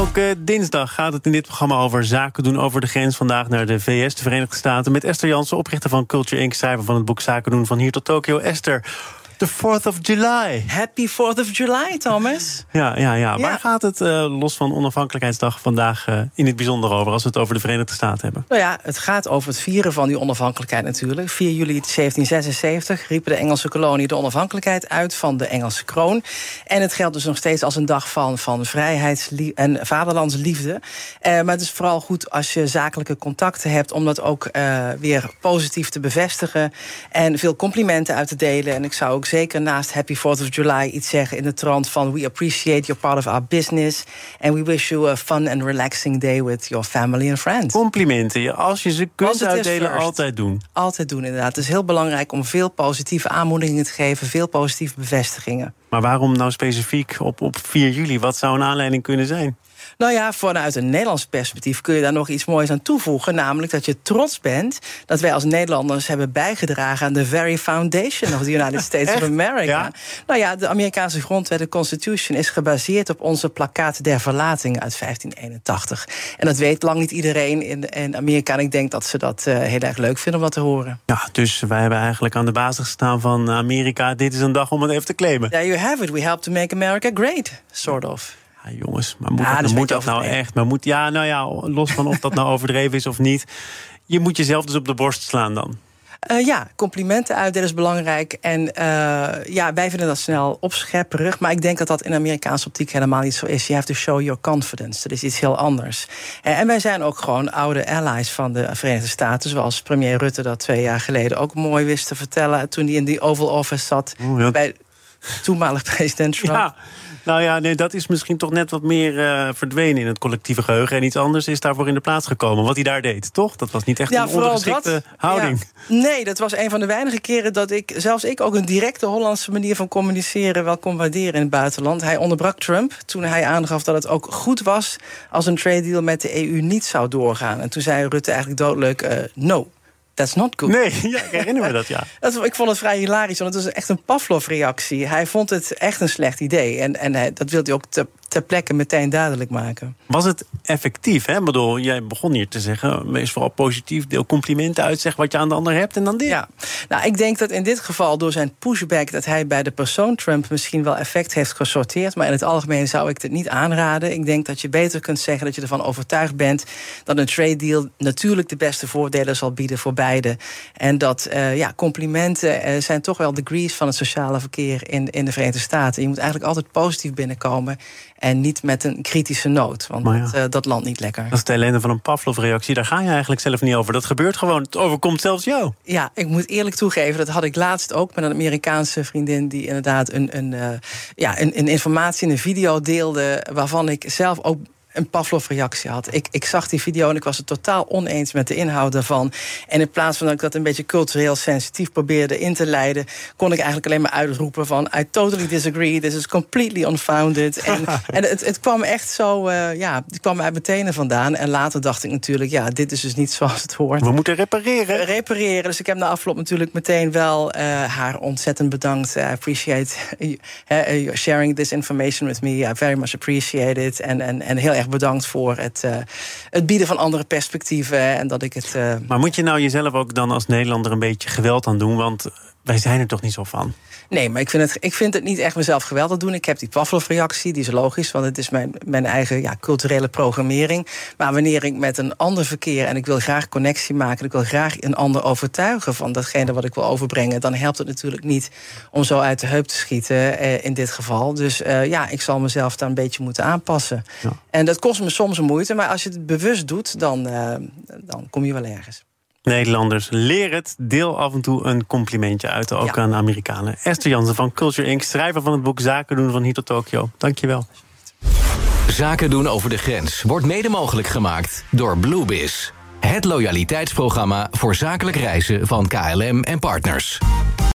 Elke dinsdag gaat het in dit programma over zaken doen over de grens. Vandaag naar de VS, de Verenigde Staten. Met Esther Jansen, oprichter van Culture Inc., schrijver van het boek Zaken doen van hier tot Tokio. Esther, de 4th of July. Happy 4th of July, Thomas. Ja, ja, ja. Waar gaat het uh, los van Onafhankelijkheidsdag vandaag uh, in het bijzonder over... als we het over de Verenigde Staten hebben? Nou ja, het gaat over het vieren van die onafhankelijkheid natuurlijk. 4 juli 1776 riepen de Engelse kolonie de onafhankelijkheid uit... van de Engelse kroon. En het geldt dus nog steeds als een dag van, van vrijheid en vaderlandsliefde. Uh, maar het is vooral goed als je zakelijke contacten hebt... om dat ook weer positief te bevestigen... en veel complimenten uit te delen. En ik zou ook zeker naast Happy 4th of July iets zeggen in de trant van we appreciate your part of our business and we wish you a fun and relaxing day with your family and friends. Complimenten, als je ze kunt uitdelen, altijd doen. Altijd doen, inderdaad. Het is heel belangrijk om veel positieve aanmoedigingen te geven, veel positieve bevestigingen. Maar waarom nou specifiek op, op 4 juli? Wat zou een aanleiding kunnen zijn? Nou ja, vanuit een Nederlands perspectief kun je daar nog iets moois aan toevoegen. Namelijk dat je trots bent dat wij als Nederlanders hebben bijgedragen aan de very foundation of the United States of America. Nou ja, de Amerikaanse grondwet, de Constitution, is gebaseerd op onze plakkaat der verlating uit 1581. En dat weet lang niet iedereen in, in Amerika. En ik denk dat ze dat uh, heel erg leuk vinden om dat te horen. Ja, dus wij hebben eigenlijk aan de basis gestaan van Amerika. Dit is een dag om het even te claimen. You have it. We help to make America great, sort of. Ja, jongens, maar moet, dat, moet dat nou echt? Maar moet, ja, nou ja, los van of dat nou overdreven is of niet. Je moet jezelf dus op de borst slaan dan. Uh, ja, complimenten uitdelen is belangrijk. En uh, ja, wij vinden dat snel opschepperig. Maar ik denk dat dat in Amerikaanse optiek helemaal niet zo is. You have to show your confidence. Dat is iets heel anders. En wij zijn ook gewoon oude allies van de Verenigde Staten. Zoals premier Rutte dat twee jaar geleden ook mooi wist te vertellen. Toen hij in die Oval Office zat. Oh, ja. Bij toenmalig president Trump. Ja. Nou ja, nee, dat is misschien toch net wat meer uh, verdwenen in het collectieve geheugen. En iets anders is daarvoor in de plaats gekomen. Wat hij daar deed, toch? Dat was niet echt een ondergeschikte houding. Ja. Nee, dat was een van de weinige keren dat ik, zelfs ik, ook een directe Hollandse manier van communiceren wel kon waarderen in het buitenland. Hij onderbrak Trump toen hij aangaf dat het ook goed was als een trade deal met de EU niet zou doorgaan. En toen zei Rutte eigenlijk doodleuk: uh, no. That's not good. Nee, ja, ik herinner me dat, ja. dat, ik vond het vrij hilarisch, want het was echt een Pavlov-reactie. Hij vond het echt een slecht idee. En, en hij, dat wilde hij ook te, ter plekke meteen duidelijk maken. Was het effectief? Hè? Ik bedoel, jij begon hier te zeggen, wees vooral positief, deel complimenten uit, zeg wat je aan de ander hebt en dan dit. Ja, nou, ik denk dat in dit geval door zijn pushback dat hij bij de persoon Trump misschien wel effect heeft gesorteerd, maar in het algemeen zou ik het niet aanraden. Ik denk dat je beter kunt zeggen dat je ervan overtuigd bent dat een trade deal natuurlijk de beste voordelen zal bieden voor beide. En dat uh, ja, complimenten uh, zijn toch wel degrees van het sociale verkeer in, in de Verenigde Staten. Je moet eigenlijk altijd positief binnenkomen. En niet met een kritische noot. Want ja. dat, uh, dat landt niet lekker. Dat is het ellende van een Pavlov-reactie. Daar ga je eigenlijk zelf niet over. Dat gebeurt gewoon. Het overkomt zelfs jou. Ja, ik moet eerlijk toegeven. Dat had ik laatst ook met een Amerikaanse vriendin. die inderdaad een, een, uh, ja, een, een informatie in een video deelde. waarvan ik zelf ook een Pavlov-reactie had. Ik, ik zag die video en ik was het totaal oneens met de inhoud daarvan. En in plaats van dat ik dat een beetje cultureel sensitief probeerde in te leiden... kon ik eigenlijk alleen maar uitroepen van... I totally disagree, this is completely unfounded. en en het, het kwam echt zo, uh, ja, het kwam uit mijn tenen vandaan. En later dacht ik natuurlijk, ja, dit is dus niet zoals het hoort. We moeten repareren. repareren, dus ik heb na afloop natuurlijk meteen wel uh, haar ontzettend bedankt. I appreciate uh, sharing this information with me. I very much appreciate it. En, en, en heel bedankt voor het, uh, het bieden van andere perspectieven. En dat ik het, uh... Maar moet je nou jezelf ook dan als Nederlander een beetje geweld aan doen? Want wij zijn er toch niet zo van? Nee, maar ik vind, het, ik vind het niet echt mezelf geweldig doen. Ik heb die Pavlov-reactie, die is logisch, want het is mijn, mijn eigen ja, culturele programmering. Maar wanneer ik met een ander verkeer en ik wil graag connectie maken, ik wil graag een ander overtuigen van datgene wat ik wil overbrengen, dan helpt het natuurlijk niet om zo uit de heup te schieten eh, in dit geval. Dus uh, ja, ik zal mezelf daar een beetje moeten aanpassen. Ja. En dat kost me soms een moeite, maar als je het bewust doet, dan, uh, dan kom je wel ergens. Nederlanders, leer het. Deel af en toe een complimentje uit, ook ja. aan Amerikanen. Esther Jansen van Culture Inc., schrijver van het boek Zaken doen van hier tot Tokio. Dankjewel. Zaken doen over de grens wordt mede mogelijk gemaakt door Bluebiz. Het loyaliteitsprogramma voor zakelijk reizen van KLM en partners.